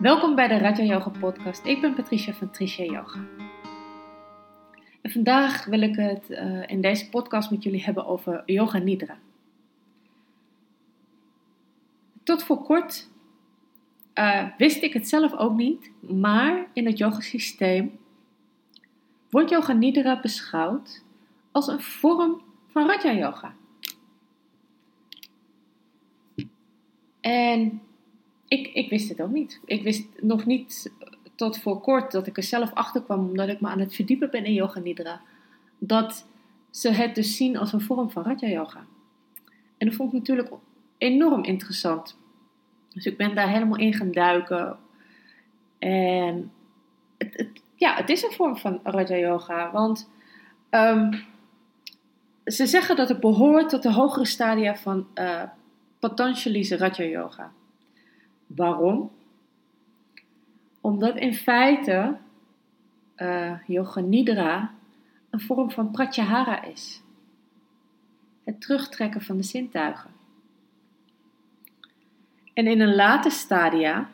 Welkom bij de Raja Yoga Podcast. Ik ben Patricia van Tricia Yoga. En vandaag wil ik het uh, in deze podcast met jullie hebben over Yoga Nidra. Tot voor kort uh, wist ik het zelf ook niet, maar in het yogasysteem wordt Yoga Nidra beschouwd als een vorm van Raja Yoga. En ik, ik wist het ook niet. Ik wist nog niet tot voor kort dat ik er zelf achter kwam, omdat ik me aan het verdiepen ben in Yoga Nidra, dat ze het dus zien als een vorm van Raja Yoga. En dat vond ik natuurlijk enorm interessant. Dus ik ben daar helemaal in gaan duiken. En het, ja, het is een vorm van Raja Yoga, want um, ze zeggen dat het behoort tot de hogere stadia van uh, Patanjali's Raja Yoga. Waarom? Omdat in feite uh, Yoga Nidra een vorm van Pratyahara is. Het terugtrekken van de zintuigen. En in een later stadia,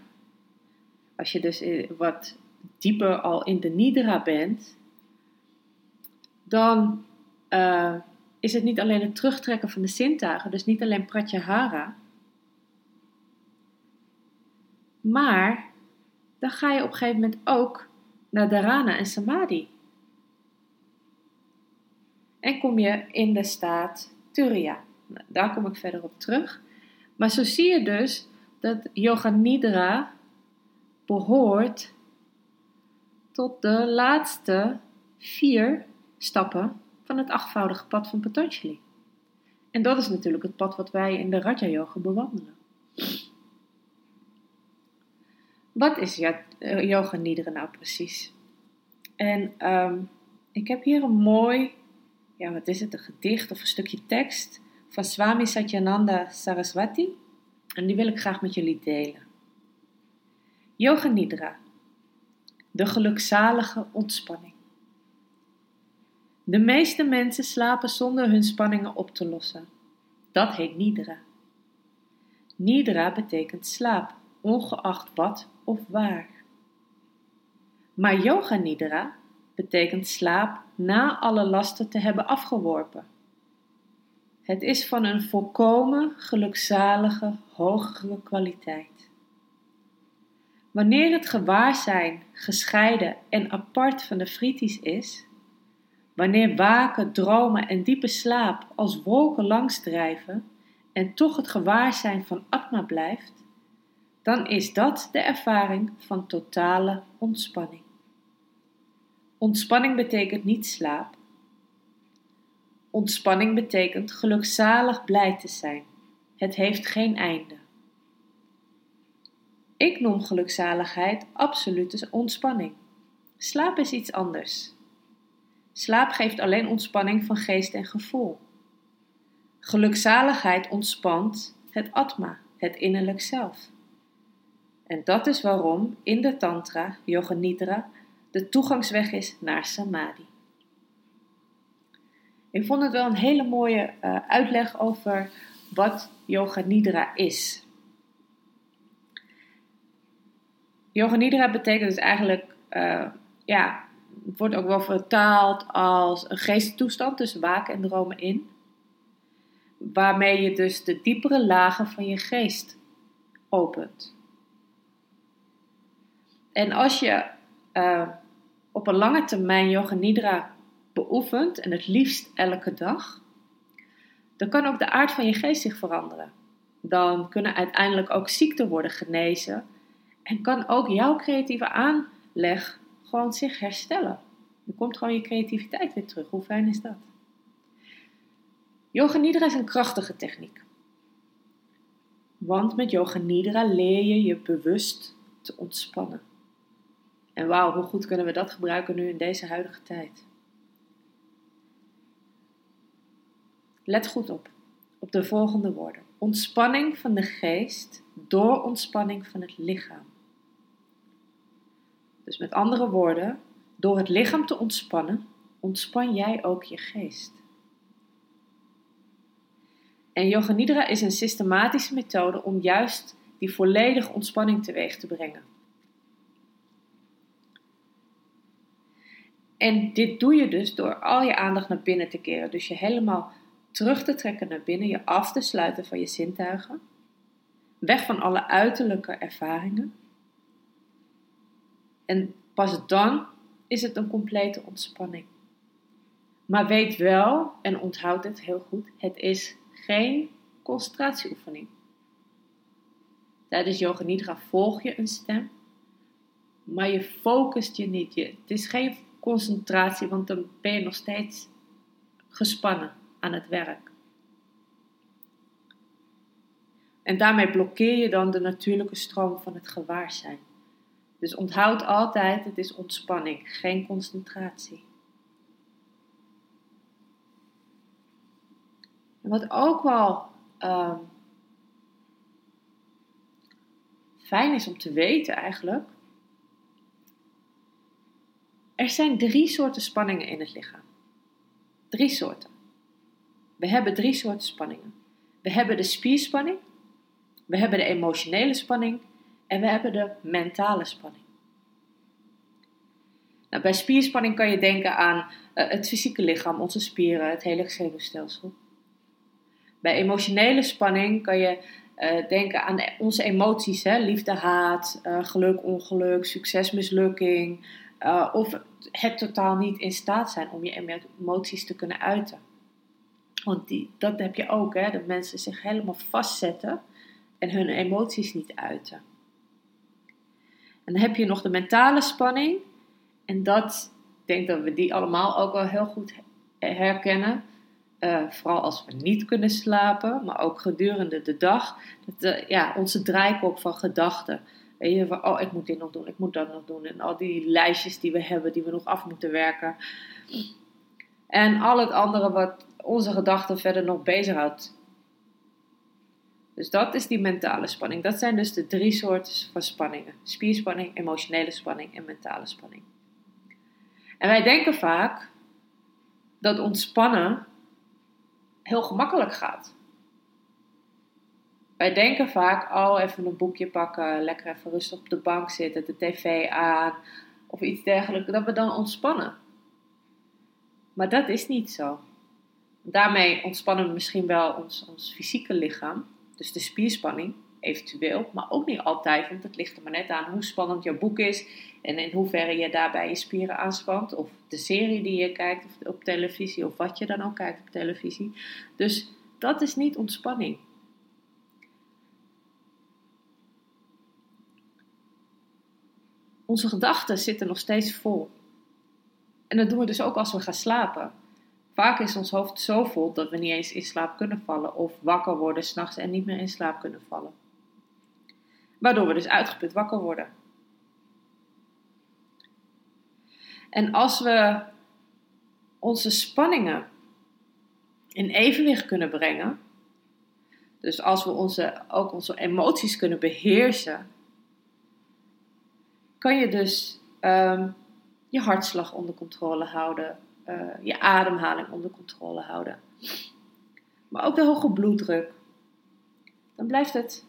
als je dus wat dieper al in de Nidra bent, dan uh, is het niet alleen het terugtrekken van de zintuigen, dus niet alleen Pratyahara, maar dan ga je op een gegeven moment ook naar Dharana en Samadhi. En kom je in de staat Turiya. Nou, daar kom ik verder op terug. Maar zo zie je dus dat Yoga Nidra behoort tot de laatste vier stappen van het achtvoudige pad van Patanjali. En dat is natuurlijk het pad wat wij in de Raja Yoga bewandelen. Wat is eh, yoga nidra nou precies? En um, ik heb hier een mooi, ja wat is het, een gedicht of een stukje tekst van Swami Satyananda Saraswati. En die wil ik graag met jullie delen. Yoga Nidra, de gelukzalige ontspanning. De meeste mensen slapen zonder hun spanningen op te lossen. Dat heet Nidra. Nidra betekent slaap, ongeacht wat of waar. Maar yoga nidra betekent slaap na alle lasten te hebben afgeworpen. Het is van een volkomen gelukzalige, hogere kwaliteit. Wanneer het gewaarzijn gescheiden en apart van de frities is, wanneer waken, dromen en diepe slaap als wolken langsdrijven en toch het gewaarzijn van Atma blijft, dan is dat de ervaring van totale ontspanning. Ontspanning betekent niet slaap. Ontspanning betekent gelukzalig blij te zijn. Het heeft geen einde. Ik noem gelukzaligheid absolute ontspanning. Slaap is iets anders. Slaap geeft alleen ontspanning van geest en gevoel. Gelukzaligheid ontspant het atma, het innerlijk zelf. En dat is waarom in de Tantra, Yoga Nidra, de toegangsweg is naar Samadhi. Ik vond het wel een hele mooie uh, uitleg over wat Yoga Nidra is. Yoga Nidra betekent dus eigenlijk, uh, ja, het wordt ook wel vertaald als een geesttoestand tussen waken en dromen in. Waarmee je dus de diepere lagen van je geest opent. En als je uh, op een lange termijn yoga nidra beoefent, en het liefst elke dag, dan kan ook de aard van je geest zich veranderen. Dan kunnen uiteindelijk ook ziekten worden genezen en kan ook jouw creatieve aanleg gewoon zich herstellen. Dan komt gewoon je creativiteit weer terug. Hoe fijn is dat? Yoga Nidra is een krachtige techniek. Want met Yoga Nidra leer je je bewust te ontspannen. En wauw, hoe goed kunnen we dat gebruiken nu in deze huidige tijd? Let goed op, op de volgende woorden. Ontspanning van de geest door ontspanning van het lichaam. Dus met andere woorden, door het lichaam te ontspannen, ontspan jij ook je geest. En Yoga Nidra is een systematische methode om juist die volledige ontspanning teweeg te brengen. En dit doe je dus door al je aandacht naar binnen te keren. Dus je helemaal terug te trekken naar binnen, je af te sluiten van je zintuigen. Weg van alle uiterlijke ervaringen. En pas dan is het een complete ontspanning. Maar weet wel, en onthoud het heel goed, het is geen concentratieoefening. Tijdens yoga nidra volg je een stem, maar je focust je niet. Je, het is geen concentratie, want dan ben je nog steeds gespannen aan het werk. En daarmee blokkeer je dan de natuurlijke stroom van het gewaarzijn. Dus onthoud altijd, het is ontspanning, geen concentratie. En wat ook wel ehm, fijn is om te weten eigenlijk. Er zijn drie soorten spanningen in het lichaam. Drie soorten. We hebben drie soorten spanningen. We hebben de spierspanning, we hebben de emotionele spanning en we hebben de mentale spanning. Nou, bij spierspanning kan je denken aan uh, het fysieke lichaam, onze spieren, het hele zenuwstelsel. Bij emotionele spanning kan je uh, denken aan onze emoties, hè? liefde, haat, uh, geluk, ongeluk, succes, mislukking. Of het totaal niet in staat zijn om je emoties te kunnen uiten. Want die, dat heb je ook, hè? dat mensen zich helemaal vastzetten en hun emoties niet uiten. En dan heb je nog de mentale spanning. En dat, ik denk dat we die allemaal ook wel heel goed herkennen. Uh, vooral als we niet kunnen slapen, maar ook gedurende de dag. Dat, uh, ja, onze draaikop van gedachten. Weet je, van, oh, ik moet dit nog doen, ik moet dat nog doen. En al die lijstjes die we hebben, die we nog af moeten werken. En al het andere wat onze gedachten verder nog bezighoudt. Dus dat is die mentale spanning. Dat zijn dus de drie soorten van spanningen: spierspanning, emotionele spanning en mentale spanning. En wij denken vaak dat ontspannen heel gemakkelijk gaat. Wij denken vaak, oh, even een boekje pakken, lekker even rustig op de bank zitten, de tv aan of iets dergelijks, dat we dan ontspannen. Maar dat is niet zo. Daarmee ontspannen we misschien wel ons, ons fysieke lichaam, dus de spierspanning eventueel, maar ook niet altijd, want het ligt er maar net aan hoe spannend jouw boek is en in hoeverre je daarbij je spieren aanspant, of de serie die je kijkt op televisie, of wat je dan ook kijkt op televisie. Dus dat is niet ontspanning. Onze gedachten zitten nog steeds vol. En dat doen we dus ook als we gaan slapen. Vaak is ons hoofd zo vol dat we niet eens in slaap kunnen vallen of wakker worden s'nachts en niet meer in slaap kunnen vallen. Waardoor we dus uitgeput wakker worden. En als we onze spanningen in evenwicht kunnen brengen, dus als we onze, ook onze emoties kunnen beheersen, kan je dus um, je hartslag onder controle houden, uh, je ademhaling onder controle houden. Maar ook de hoge bloeddruk. Dan blijft het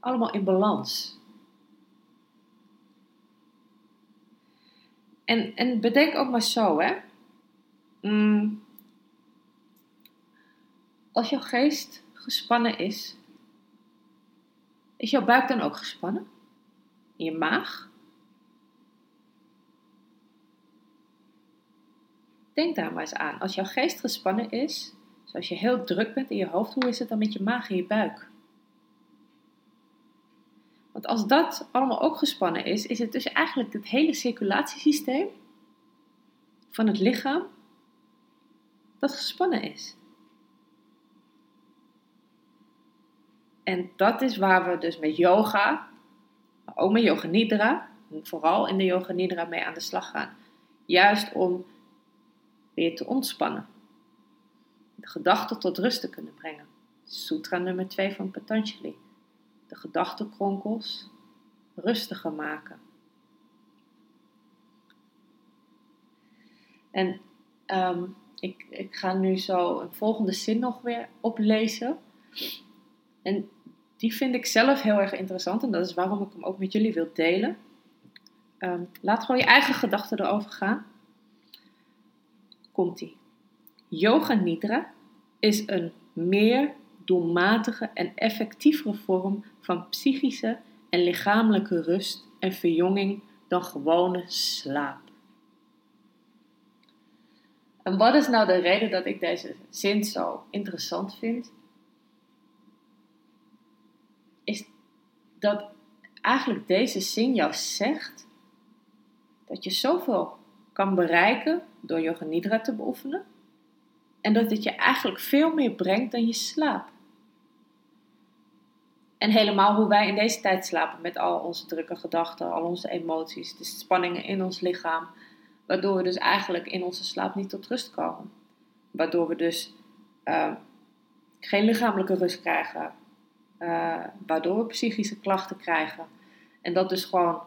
allemaal in balans. En, en bedenk ook maar zo, hè. Mm. Als jouw geest gespannen is, is jouw buik dan ook gespannen? In je maag? Denk daar maar eens aan. Als jouw geest gespannen is, zoals je heel druk bent in je hoofd, hoe is het dan met je maag en je buik? Want als dat allemaal ook gespannen is, is het dus eigenlijk het hele circulatiesysteem van het lichaam dat gespannen is. En dat is waar we dus met yoga, ook met yoga nidra, vooral in de yoga nidra mee aan de slag gaan. Juist om weer te ontspannen. De gedachten tot rust te kunnen brengen. Sutra nummer 2 van Patanjali. De gedachtenkronkels rustiger maken. En ehm, ik, ik ga nu zo een volgende zin nog weer oplezen. En die vind ik zelf heel erg interessant en dat is waarom ik hem ook met jullie wil delen. Ehm, laat gewoon je eigen gedachten erover gaan. Komt-ie. Yoga Nidra is een meer doelmatige en effectievere vorm van psychische en lichamelijke rust en verjonging dan gewone slaap. En wat is nou de reden dat ik deze zin zo interessant vind? Is dat eigenlijk deze zin jou zegt dat je zoveel kan bereiken door yoga nidra te beoefenen. En dat het je eigenlijk veel meer brengt dan je slaap. En helemaal hoe wij in deze tijd slapen met al onze drukke gedachten, al onze emoties, de spanningen in ons lichaam. Waardoor we dus eigenlijk in onze slaap niet tot rust komen. Waardoor we dus uh, geen lichamelijke rust krijgen. Uh, waardoor we psychische klachten krijgen. En dat dus gewoon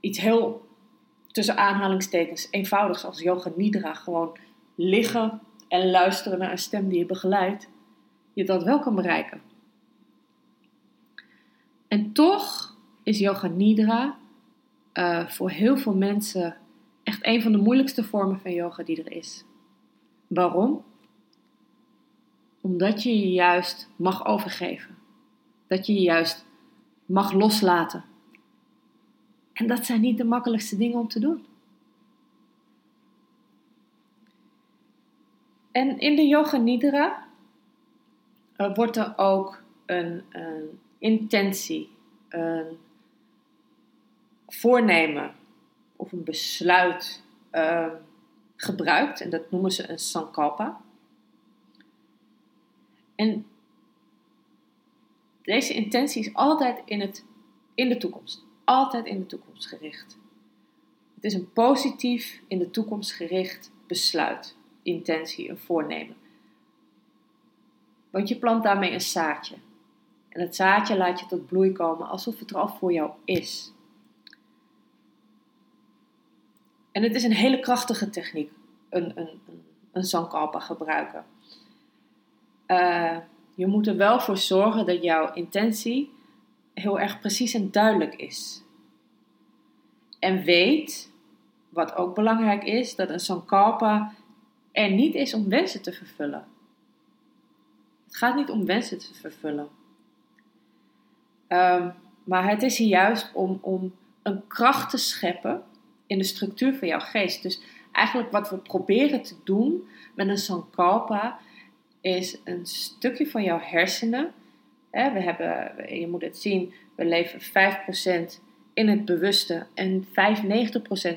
iets heel, tussen aanhalingstekens, eenvoudigs als yoga nidra. Gewoon liggen en luisteren naar een stem die je begeleidt. Je dat wel kan bereiken. En toch is yoga nidra uh, voor heel veel mensen echt een van de moeilijkste vormen van yoga die er is. Waarom? Omdat je je juist mag overgeven. Dat je je juist mag loslaten. En dat zijn niet de makkelijkste dingen om te doen. En in de Yoga Nidra uh, wordt er ook een, een intentie, een voornemen of een besluit uh, gebruikt. En dat noemen ze een sankalpa. En deze intentie is altijd in, het, in de toekomst. Altijd in de toekomst gericht. Het is een positief in de toekomst gericht besluit, intentie, een voornemen. Want je plant daarmee een zaadje. En het zaadje laat je tot bloei komen alsof het er al voor jou is. En het is een hele krachtige techniek, een, een, een sankalpa gebruiken. Uh, je moet er wel voor zorgen dat jouw intentie heel erg precies en duidelijk is. En weet, wat ook belangrijk is, dat een sankalpa er niet is om wensen te vervullen. Het gaat niet om wensen te vervullen. Um, maar het is hier juist om, om een kracht te scheppen in de structuur van jouw geest. Dus eigenlijk wat we proberen te doen met een sankalpa is een stukje van jouw hersenen. Hè, we hebben, je moet het zien, we leven 5% in het bewuste en 95%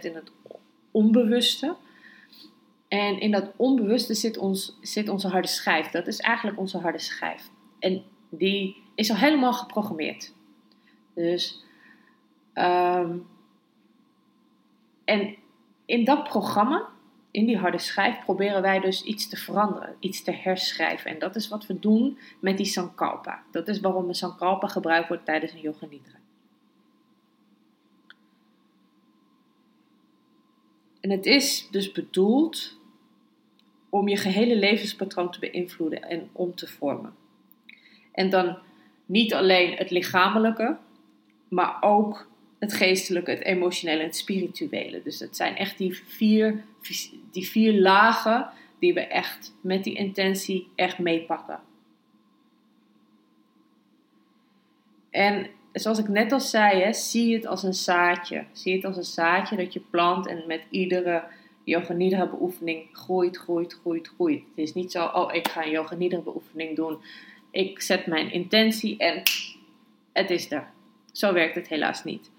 in het onbewuste. En in dat onbewuste zit, ons, zit onze harde schijf. Dat is eigenlijk onze harde schijf. En die is al helemaal geprogrammeerd. Dus, um, en in dat programma, in die harde schijf, proberen wij dus iets te veranderen, iets te herschrijven. En dat is wat we doen met die Sankalpa. Dat is waarom een Sankalpa gebruikt wordt tijdens een Yoga Nidra. En het is dus bedoeld om je gehele levenspatroon te beïnvloeden en om te vormen. En dan niet alleen het lichamelijke, maar ook het geestelijke, het emotionele en het spirituele. Dus het zijn echt die vier, die vier lagen die we echt met die intentie echt meepakken. En zoals ik net al zei, hè, zie het als een zaadje. Zie het als een zaadje dat je plant en met iedere yoga nidra beoefening groeit, groeit, groeit, groeit. Het is niet zo, oh ik ga een yoga beoefening doen. Ik zet mijn intentie en het is er. Zo werkt het helaas niet.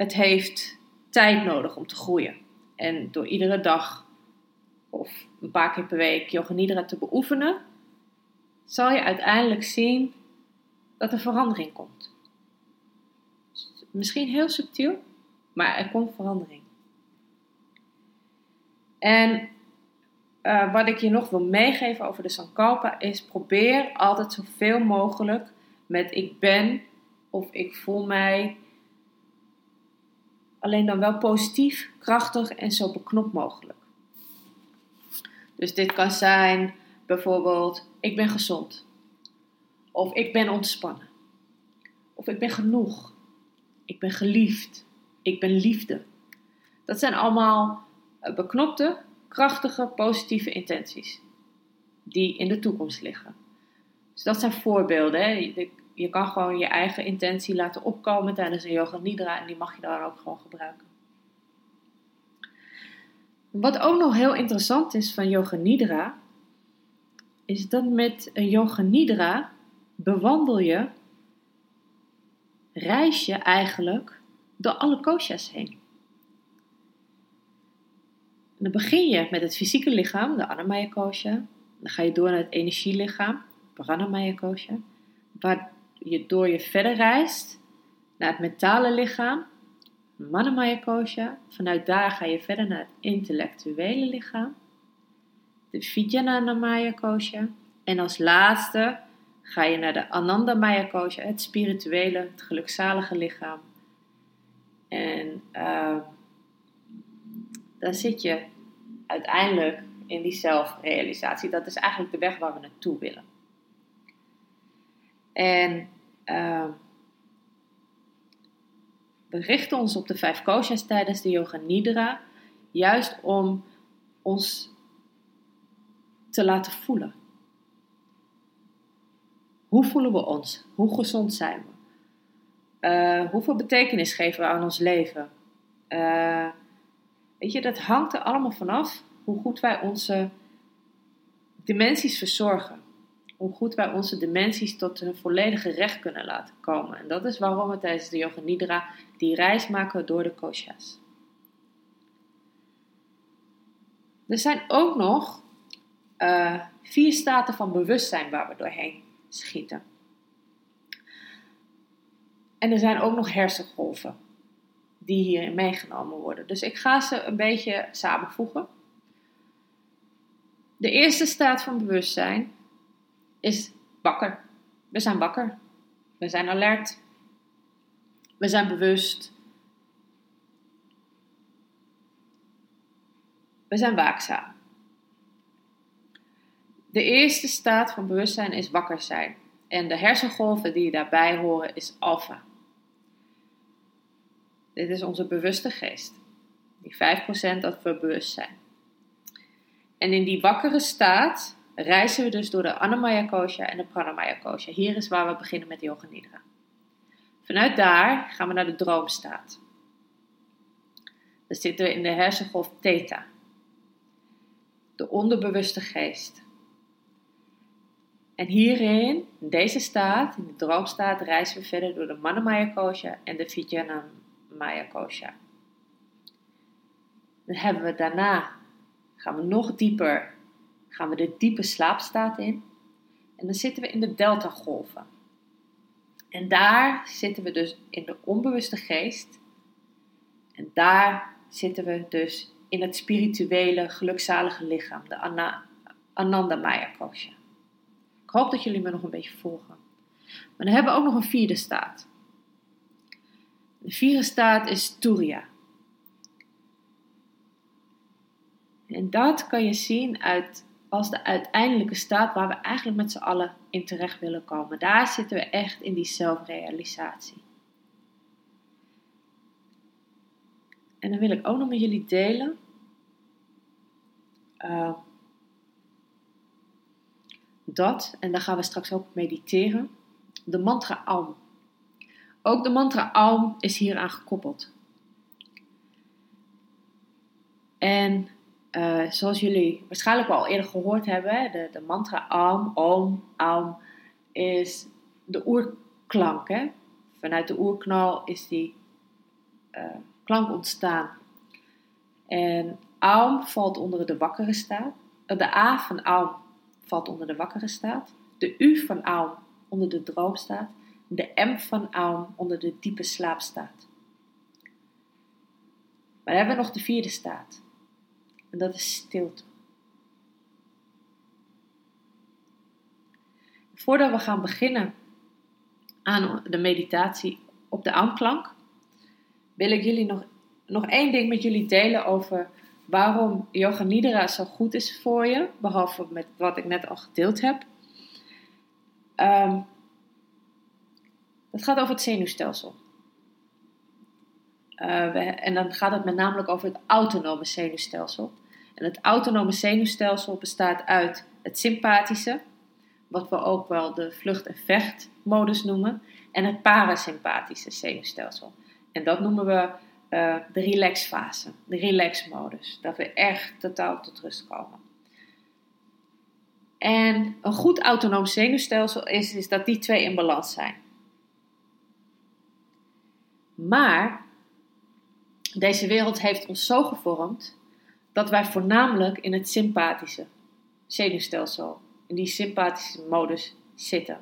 Het heeft tijd nodig om te groeien. En door iedere dag of een paar keer per week yoga nidra te beoefenen, zal je uiteindelijk zien dat er verandering komt. Misschien heel subtiel, maar er komt verandering. En uh, wat ik je nog wil meegeven over de Sankalpa is: probeer altijd zoveel mogelijk met ik ben of ik voel mij alleen dan wel positief, krachtig en zo beknopt mogelijk. Dus dit kan zijn bijvoorbeeld: ik ben gezond, of ik ben ontspannen, of ik ben genoeg, Ik ben geliefd. Ik ben liefde. Dat zijn allemaal eh, beknopte, krachtige, positieve intenties die in de toekomst liggen. Dus dat zijn voorbeelden. Hè. Je kan gewoon je eigen intentie laten opkomen tijdens een yoga nidra en die mag je dan ook gewoon gebruiken. Wat ook nog heel interessant is van yoga nidra, is dat met een yoga nidra bewandel je, reis je eigenlijk door alle koshas heen. dan begin je met het fysieke lichaam, de Annamaya kosha. Dan ga je door naar het energielichaam, Pranamaya kosha. Waar je door je verder reist naar het mentale lichaam, Manamaya kosha. Vanuit daar ga je verder naar het intellectuele lichaam, de Vijnanamaya kosha. En als laatste ga je naar de Anandamaya kosha, het spirituele, het gelukzalige lichaam. En uh, dan zit je uiteindelijk in die zelfrealisatie. Dat is eigenlijk de weg waar we naartoe willen. En uh, we richten ons op de vijf koshas tijdens de yoga nidra, juist om ons te laten voelen. Hoe voelen we ons? Hoe gezond zijn we? Uh, hoeveel betekenis geven we aan ons leven? Uh, weet je, dat hangt er allemaal vanaf hoe goed wij onze dimensies verzorgen. Hoe goed wij onze dimensies tot hun volledige recht kunnen laten komen. En dat is waarom we tijdens de Yoga Nidra die reis maken door de koshas. Er zijn ook nog uh, vier staten van bewustzijn waar we doorheen schieten. En er zijn ook nog hersengolven die hierin meegenomen worden. Dus ik ga ze een beetje samenvoegen. De eerste staat van bewustzijn is wakker. We zijn wakker. We zijn alert. We zijn bewust. We zijn waakzaam. De eerste staat van bewustzijn is wakker zijn. En de hersengolven die daarbij horen is alfa. Dit is onze bewuste geest. Die 5% dat we bewust zijn. En in die wakkere staat reizen we dus door de Annamaya Kosha en de Pranamaya Kosha. Hier is waar we beginnen met Yoga Nidra. Vanuit daar gaan we naar de droomstaat. Dan zitten we in de hersengolf Theta. De onderbewuste geest. En hierin, in deze staat, in de droomstaat, reizen we verder door de Manamaya Kosha en de Vijnanamaya Kosha. Dan hebben we daarna gaan we nog dieper, gaan we de diepe slaapstaat in. En dan zitten we in de delta-golven. En daar zitten we dus in de onbewuste geest. En daar zitten we dus in het spirituele, gelukzalige lichaam, de Ananda Maya Kosha. Ik hoop dat jullie me nog een beetje volgen. Maar dan hebben we ook nog een vierde staat. De vierde staat is Turiya. En dat kan je zien uit, als de uiteindelijke staat waar we eigenlijk met z'n allen in terecht willen komen. Daar zitten we echt in die zelfrealisatie. En dan wil ik ook nog met jullie delen. Uh, dat, en daar gaan we straks ook mediteren, de mantra Aum. Ook de mantra Aum is hieraan gekoppeld. En uh, zoals jullie waarschijnlijk al eerder gehoord hebben, de, de mantra Aum, Om, Aum, is de oerklank. Hè? Vanuit de oerknal is die uh, klank ontstaan. En Aum valt onder de wakkere staat. Uh, de A van Aum valt onder de wakkere staat. De U van Aum onder de droomstaat. De M van Aum onder de diepe slaapstaat. Maar dan hebben we nog de vierde staat. En dat is stilte. Voordat we gaan beginnen aan de meditatie op de aanklank, wil ik jullie nog, nog één ding met jullie delen over waarom Yoga Nidra zo goed is voor je, behalve met wat ik net al gedeeld heb. Um, het gaat over het zenuwstelsel. Uh, we, en dan gaat het met name over het autonome zenuwstelsel. En het autonome zenuwstelsel bestaat uit het sympathische, wat we ook wel de vlucht- en vechtmodus noemen, en het parasympathische zenuwstelsel. En dat noemen we uh, de relaxfase, de relaxmodus. Dat we echt totaal tot rust komen. En een goed autonoom zenuwstelsel is, is dat die twee in balans zijn. Maar deze wereld heeft ons zo gevormd dat wij voornamelijk in het sympathische zenuwstelsel, in die sympathische modus zitten.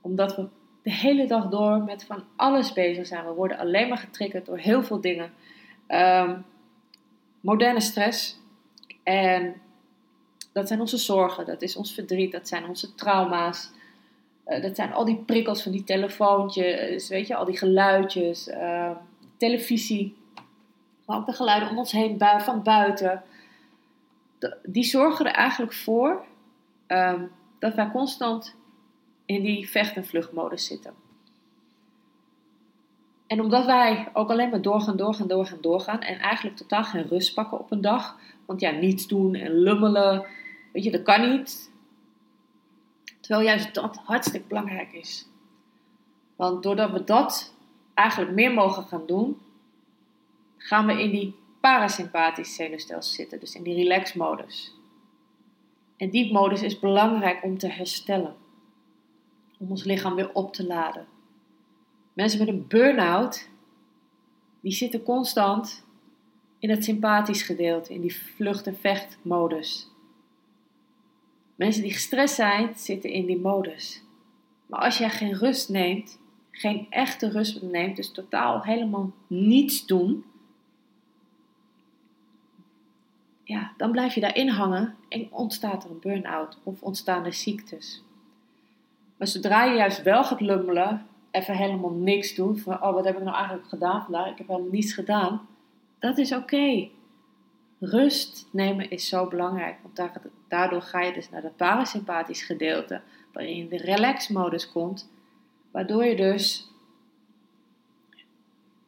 Omdat we de hele dag door met van alles bezig zijn. We worden alleen maar getriggerd door heel veel dingen. Um, moderne stress. En dat zijn onze zorgen, dat is ons verdriet, dat zijn onze trauma's. Uh, dat zijn al die prikkels van die telefoontjes, weet je, al die geluidjes, uh, televisie. Maar ook de geluiden om ons heen van buiten. Die zorgen er eigenlijk voor um, dat wij constant in die vecht- en vluchtmodus zitten. En omdat wij ook alleen maar doorgaan, doorgaan, doorgaan, doorgaan en eigenlijk totaal geen rust pakken op een dag, want ja, niets doen en lummelen, weet je, dat kan niet. Terwijl juist dat hartstikke belangrijk is. Want doordat we dat eigenlijk meer mogen gaan doen, gaan we in die parasympathische zenuwstelsel zitten, dus in die relax-modus. En die modus is belangrijk om te herstellen om ons lichaam weer op te laden. Mensen met een burn-out, die zitten constant in het sympathisch gedeelte, in die vlucht- en vechtmodus. Mensen die gestrest zijn, zitten in die modus. Maar als jij geen rust neemt, geen echte rust neemt, dus totaal helemaal niets doen, ja, dan blijf je daarin hangen en ontstaat er een burn-out of ontstaan er ziektes. Maar zodra je juist wel gaat lummelen, even helemaal niks doet, van oh wat heb ik nou eigenlijk gedaan vandaag, ik heb helemaal niets gedaan, dat is oké. Rust nemen is zo belangrijk, want daardoor ga je dus naar het parasympathisch gedeelte, waarin je in de relax-modus komt, waardoor je dus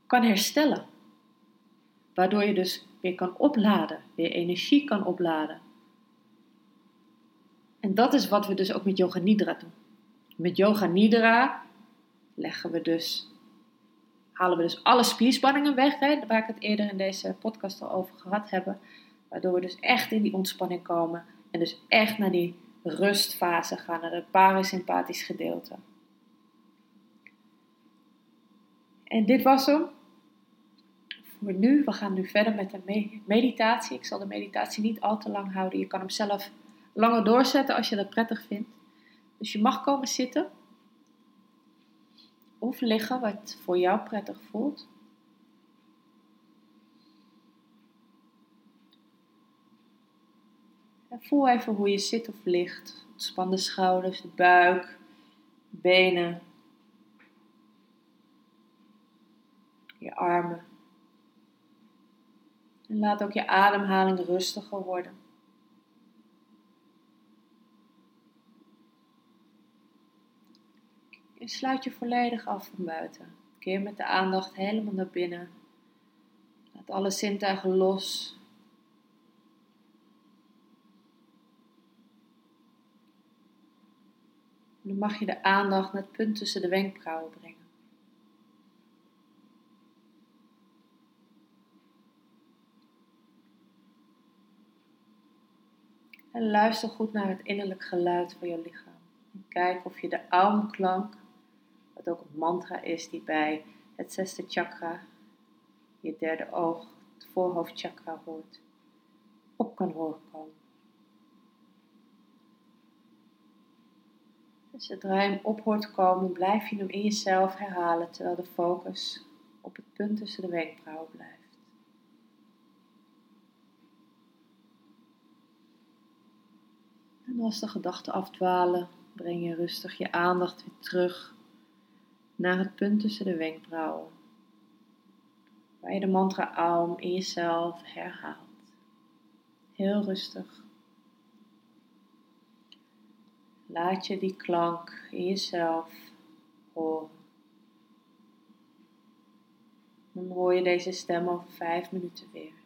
kan herstellen. Waardoor je dus weer kan opladen, weer energie kan opladen. En dat is wat we dus ook met Yoga Nidra doen. Met Yoga Nidra leggen we dus, halen we dus alle spierspanningen weg, hè, waar ik het eerder in deze podcast al over gehad heb. Waardoor we dus echt in die ontspanning komen en dus echt naar die rustfase gaan, naar het parasympathisch gedeelte. En dit was hem voor nu. We gaan nu verder met de meditatie. Ik zal de meditatie niet al te lang houden. Je kan hem zelf langer doorzetten als je dat prettig vindt. Dus je mag komen zitten of liggen, wat voor jou prettig voelt. En voel even hoe je zit of ligt. Ontspan de schouders, de buik, benen, je armen. En laat ook je ademhaling rustiger worden. En sluit je volledig af van buiten. Keer met de aandacht helemaal naar binnen. Laat alle zintuigen los. Dan mag je de aandacht naar het punt tussen de wenkbrauwen brengen. En luister goed naar het innerlijk geluid van je lichaam. En kijk of je de aumklank wat ook een mantra is die bij het zesde chakra, je derde oog, het voorhoofdchakra hoort, op kan horen komen. En zodra je hem op hoort komen, blijf je hem in jezelf herhalen terwijl de focus op het punt tussen de wenkbrauwen blijft. En als de gedachten afdwalen, breng je rustig je aandacht weer terug naar het punt tussen de wenkbrauwen, waar je de mantra Aum in jezelf herhaalt. Heel rustig. Laat je die klank in jezelf horen. Dan hoor je deze stem over vijf minuten weer.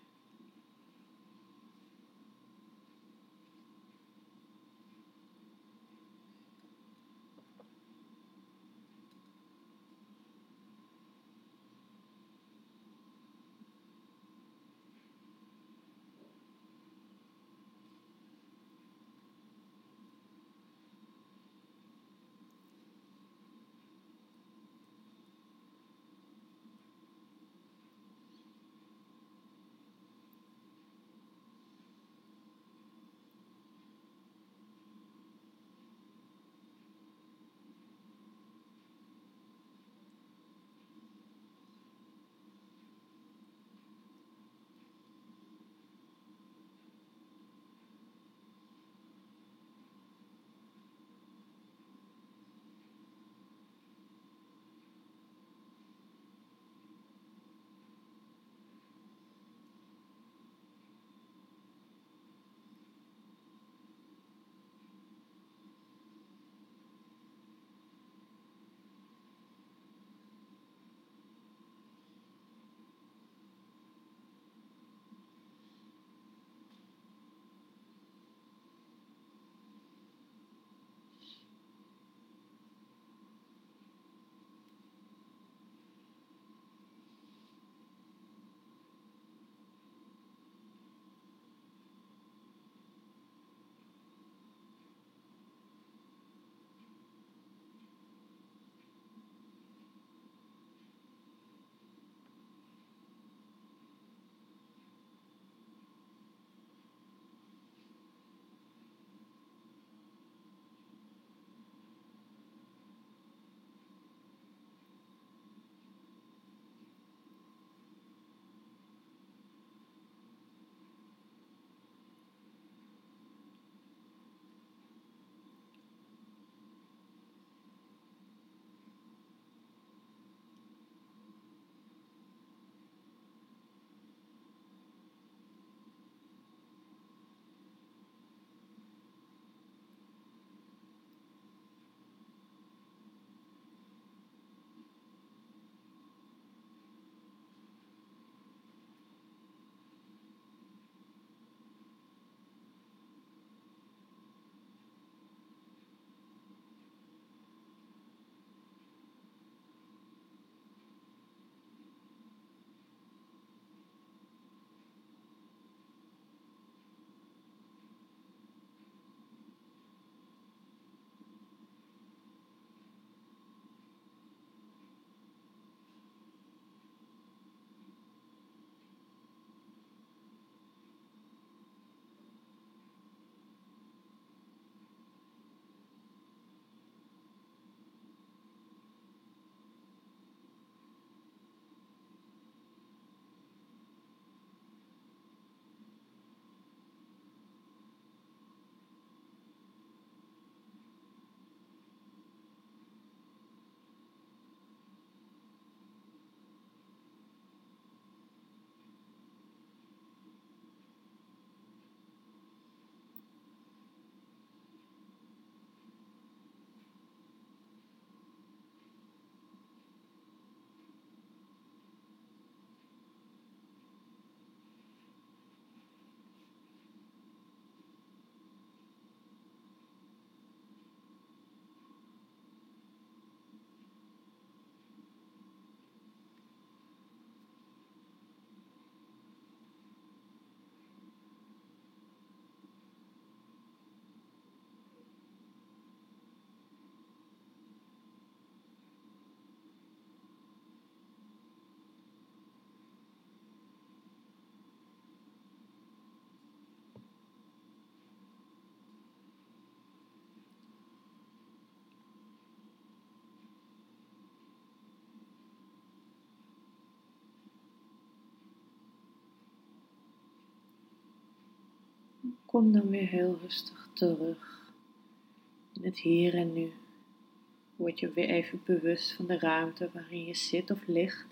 Kom dan weer heel rustig terug in het hier en nu. Word je weer even bewust van de ruimte waarin je zit of ligt.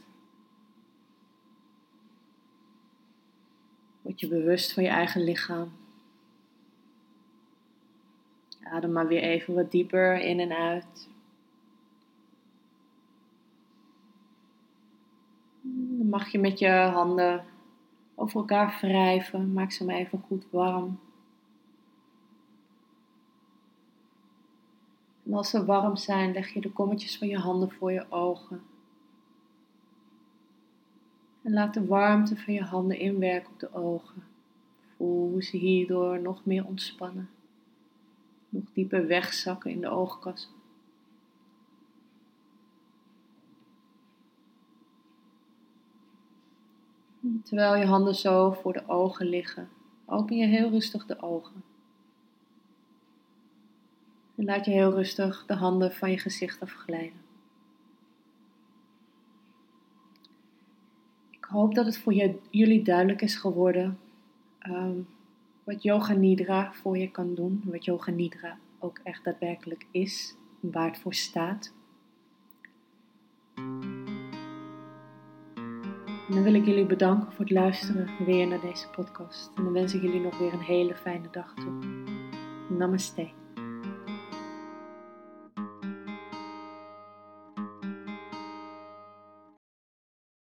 Word je bewust van je eigen lichaam. Adem maar weer even wat dieper in en uit. Dan mag je met je handen over elkaar wrijven. Maak ze maar even goed warm. En als ze warm zijn, leg je de kommetjes van je handen voor je ogen. En laat de warmte van je handen inwerken op de ogen. Voel hoe ze hierdoor nog meer ontspannen. Nog dieper wegzakken in de oogkassen. Terwijl je handen zo voor de ogen liggen, open je heel rustig de ogen. En laat je heel rustig de handen van je gezicht afglijden. Ik hoop dat het voor jullie duidelijk is geworden um, wat Yoga Nidra voor je kan doen. Wat Yoga Nidra ook echt daadwerkelijk is. Waar het voor staat. En dan wil ik jullie bedanken voor het luisteren weer naar deze podcast. En dan wens ik jullie nog weer een hele fijne dag toe. Namaste.